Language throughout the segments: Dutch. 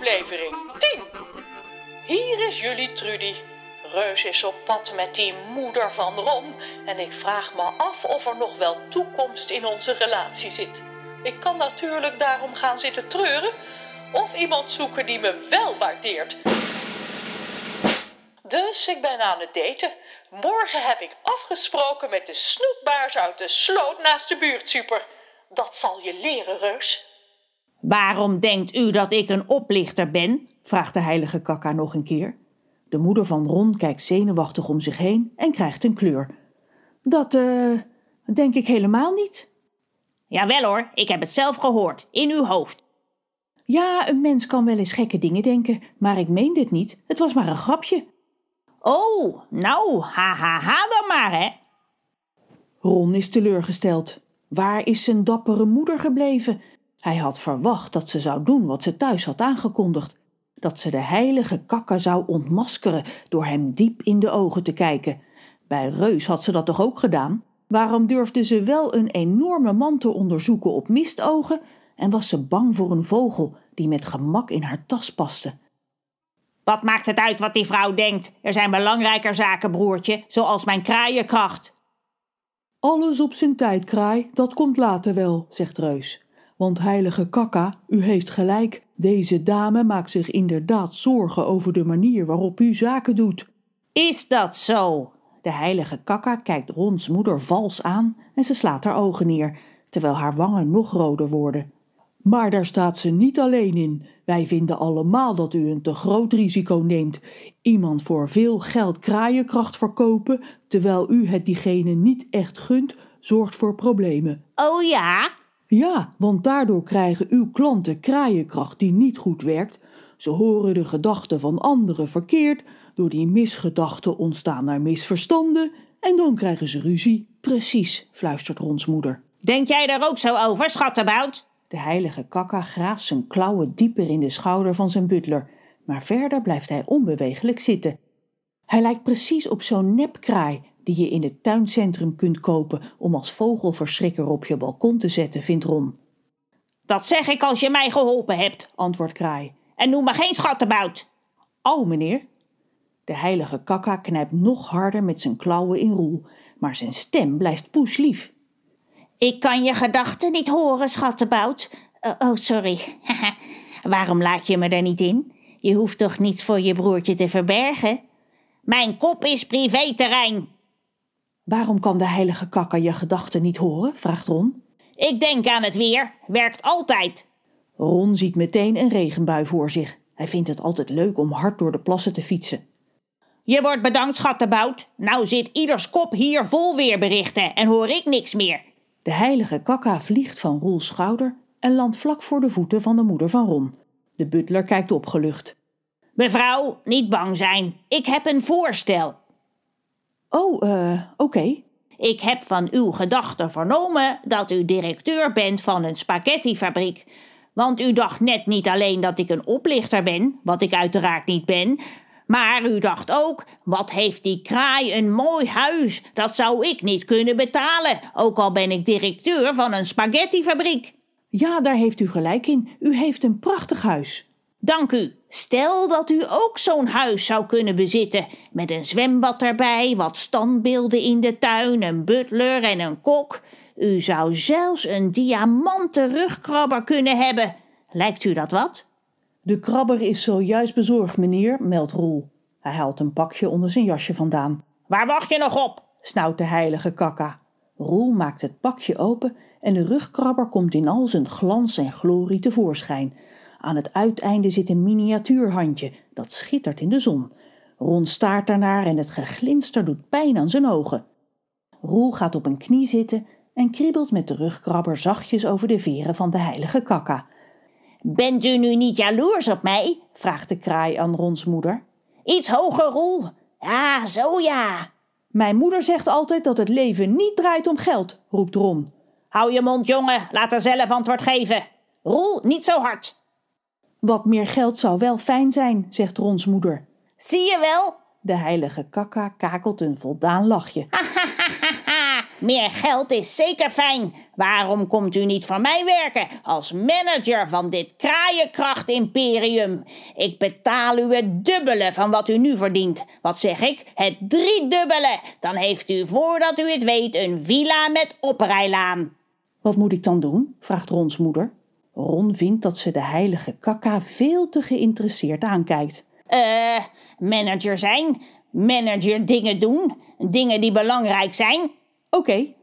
aflevering 10. Hier is jullie Trudy. Reus is op pad met die moeder van Ron en ik vraag me af of er nog wel toekomst in onze relatie zit. Ik kan natuurlijk daarom gaan zitten treuren of iemand zoeken die me wel waardeert. Dus ik ben aan het daten. Morgen heb ik afgesproken met de snoepbaars uit de sloot naast de buurtsuper. Dat zal je leren, Reus. Waarom denkt u dat ik een oplichter ben? vraagt de heilige kakka nog een keer. De moeder van Ron kijkt zenuwachtig om zich heen en krijgt een kleur. Dat, eh, denk ik helemaal niet. Jawel hoor, ik heb het zelf gehoord, in uw hoofd. Ja, een mens kan wel eens gekke dingen denken, maar ik meen dit niet. Het was maar een grapje. Oh, nou, ha ha ha dan maar, hè. Ron is teleurgesteld. Waar is zijn dappere moeder gebleven? Hij had verwacht dat ze zou doen wat ze thuis had aangekondigd. Dat ze de heilige kakka zou ontmaskeren door hem diep in de ogen te kijken. Bij Reus had ze dat toch ook gedaan? Waarom durfde ze wel een enorme man te onderzoeken op mistogen en was ze bang voor een vogel die met gemak in haar tas paste? Wat maakt het uit wat die vrouw denkt? Er zijn belangrijker zaken, broertje, zoals mijn kraaienkracht. Alles op zijn tijd, kraai, dat komt later wel, zegt Reus. Want heilige kakka, u heeft gelijk, deze dame maakt zich inderdaad zorgen over de manier waarop u zaken doet. Is dat zo? De heilige kakka kijkt Rons moeder vals aan en ze slaat haar ogen neer, terwijl haar wangen nog roder worden. Maar daar staat ze niet alleen in. Wij vinden allemaal dat u een te groot risico neemt. Iemand voor veel geld kraaienkracht verkopen, terwijl u het diegene niet echt gunt, zorgt voor problemen. Oh ja? Ja, want daardoor krijgen uw klanten kraaienkracht die niet goed werkt. Ze horen de gedachten van anderen verkeerd. Door die misgedachten ontstaan er misverstanden. En dan krijgen ze ruzie. Precies, fluistert Rons moeder. Denk jij daar ook zo over, schattenbout? De heilige kakka graaft zijn klauwen dieper in de schouder van zijn butler, maar verder blijft hij onbewegelijk zitten. Hij lijkt precies op zo'n nepkraai die je in het tuincentrum kunt kopen om als vogelverschrikker op je balkon te zetten, vindt Ron. Dat zeg ik als je mij geholpen hebt, antwoordt Kraai. En noem maar geen schattenbout. Oh, meneer. De heilige kakka knijpt nog harder met zijn klauwen in roel, maar zijn stem blijft poeslief. Ik kan je gedachten niet horen, schattenbout. Uh, oh, sorry. Waarom laat je me er niet in? Je hoeft toch niets voor je broertje te verbergen? Mijn kop is privéterrein. Waarom kan de heilige kakka je gedachten niet horen? vraagt Ron. Ik denk aan het weer. Werkt altijd. Ron ziet meteen een regenbui voor zich. Hij vindt het altijd leuk om hard door de plassen te fietsen. Je wordt bedankt, schattenbout. Nou zit ieders kop hier vol weerberichten en hoor ik niks meer. De heilige kakka vliegt van Roels schouder en landt vlak voor de voeten van de moeder van Ron. De butler kijkt opgelucht. Mevrouw, niet bang zijn. Ik heb een voorstel. Oh, uh, oké. Ik heb van uw gedachten vernomen dat u directeur bent van een spaghettifabriek. Want u dacht net niet alleen dat ik een oplichter ben, wat ik uiteraard niet ben, maar u dacht ook, wat heeft die kraai een mooi huis, dat zou ik niet kunnen betalen, ook al ben ik directeur van een spaghettifabriek. Ja, daar heeft u gelijk in. U heeft een prachtig huis. Dank u. Stel dat u ook zo'n huis zou kunnen bezitten, met een zwembad erbij, wat standbeelden in de tuin, een butler en een kok. U zou zelfs een diamanten rugkrabber kunnen hebben. Lijkt u dat wat? De krabber is zojuist bezorgd, meneer, meldt Roel. Hij haalt een pakje onder zijn jasje vandaan. Waar wacht je nog op? snauwt de heilige kakka. Roel maakt het pakje open en de rugkrabber komt in al zijn glans en glorie tevoorschijn. Aan het uiteinde zit een miniatuurhandje dat schittert in de zon. Ron staart daarnaar en het geglinster doet pijn aan zijn ogen. Roel gaat op een knie zitten en kriebelt met de rugkrabber zachtjes over de veren van de heilige kakka. Bent u nu niet jaloers op mij? vraagt de kraai aan Rons moeder. Iets hoger, Roel. Ja, zo ja. Mijn moeder zegt altijd dat het leven niet draait om geld, roept Ron. Hou je mond, jongen. Laat haar zelf antwoord geven. Roel, niet zo hard. Wat meer geld zou wel fijn zijn, zegt Rons moeder. Zie je wel? De heilige kakka kakelt een voldaan lachje. meer geld is zeker fijn. Waarom komt u niet voor mij werken als manager van dit kraaienkracht-imperium? Ik betaal u het dubbele van wat u nu verdient. Wat zeg ik? Het driedubbele. Dan heeft u voordat u het weet een villa met oprijlaan. Wat moet ik dan doen? vraagt Rons moeder. Ron vindt dat ze de heilige kakka veel te geïnteresseerd aankijkt. Eh, manager zijn, manager dingen doen, dingen die belangrijk zijn. Oké.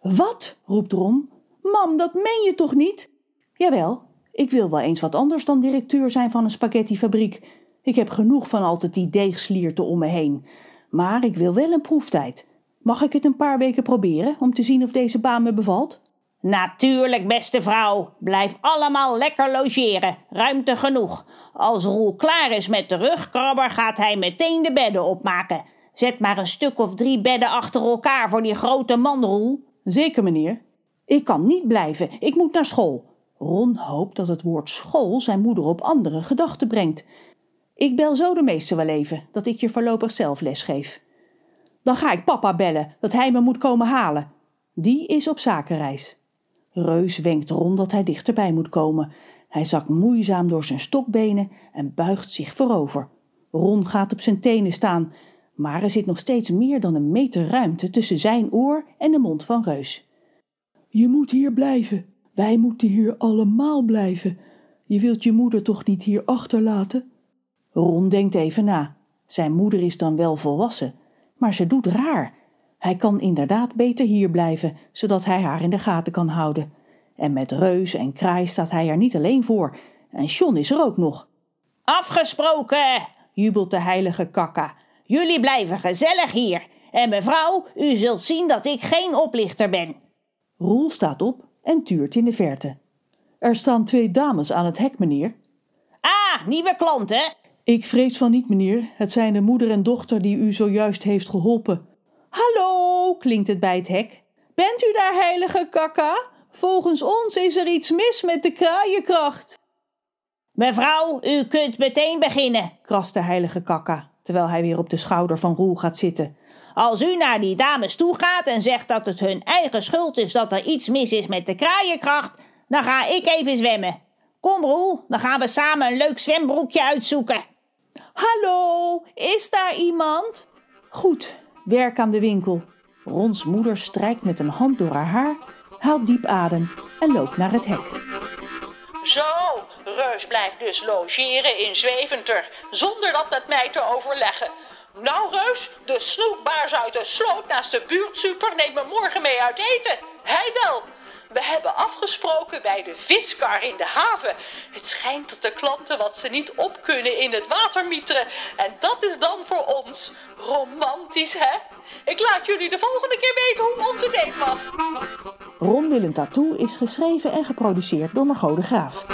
Wat? roept Ron. Mam, dat meen je toch niet? Jawel, ik wil wel eens wat anders dan directeur zijn van een spaghettifabriek. Ik heb genoeg van altijd die deegslierten om me heen. Maar ik wil wel een proeftijd. Mag ik het een paar weken proberen om te zien of deze baan me bevalt? Natuurlijk, beste vrouw. Blijf allemaal lekker logeren. Ruimte genoeg. Als Roel klaar is met de rugkrabber, gaat hij meteen de bedden opmaken. Zet maar een stuk of drie bedden achter elkaar voor die grote man, Roel. Zeker, meneer. Ik kan niet blijven. Ik moet naar school. Ron hoopt dat het woord school zijn moeder op andere gedachten brengt. Ik bel zo de meester wel even, dat ik je voorlopig zelf les geef. Dan ga ik papa bellen, dat hij me moet komen halen. Die is op zakenreis. Reus wenkt Ron dat hij dichterbij moet komen. Hij zakt moeizaam door zijn stokbenen en buigt zich voorover. Ron gaat op zijn tenen staan, maar er zit nog steeds meer dan een meter ruimte tussen zijn oor en de mond van Reus. Je moet hier blijven. Wij moeten hier allemaal blijven. Je wilt je moeder toch niet hier achterlaten? Ron denkt even na. Zijn moeder is dan wel volwassen, maar ze doet raar. Hij kan inderdaad beter hier blijven, zodat hij haar in de gaten kan houden. En met reus en kraai staat hij er niet alleen voor. En John is er ook nog. Afgesproken, jubelt de heilige kakka. Jullie blijven gezellig hier. En mevrouw, u zult zien dat ik geen oplichter ben. Roel staat op en tuurt in de verte. Er staan twee dames aan het hek, meneer. Ah, nieuwe klanten. Ik vrees van niet, meneer. Het zijn de moeder en dochter die u zojuist heeft geholpen. Hallo, klinkt het bij het hek. Bent u daar, heilige kakka? Volgens ons is er iets mis met de kraaienkracht. Mevrouw, u kunt meteen beginnen, krast de heilige kakka, terwijl hij weer op de schouder van Roel gaat zitten. Als u naar die dames toe gaat en zegt dat het hun eigen schuld is dat er iets mis is met de kraaienkracht, dan ga ik even zwemmen. Kom Roel, dan gaan we samen een leuk zwembroekje uitzoeken. Hallo, is daar iemand? Goed, werk aan de winkel. Rons moeder strijkt met een hand door haar haar, haalt diep adem en loopt naar het hek. Zo, Reus blijft dus logeren in Zweventer, zonder dat met mij te overleggen. Nou, Reus, de snoepbaars uit de sloot naast de buurtsuper neemt me morgen mee uit eten. Hij wel. We hebben afgesproken bij de viskar in de haven. Het schijnt dat de klanten wat ze niet op kunnen in het water mieteren. En dat is dan voor ons romantisch, hè? Ik laat jullie de volgende keer weten hoe onze date was. Ron Willem Tattoo is geschreven en geproduceerd door Margot de Graaf.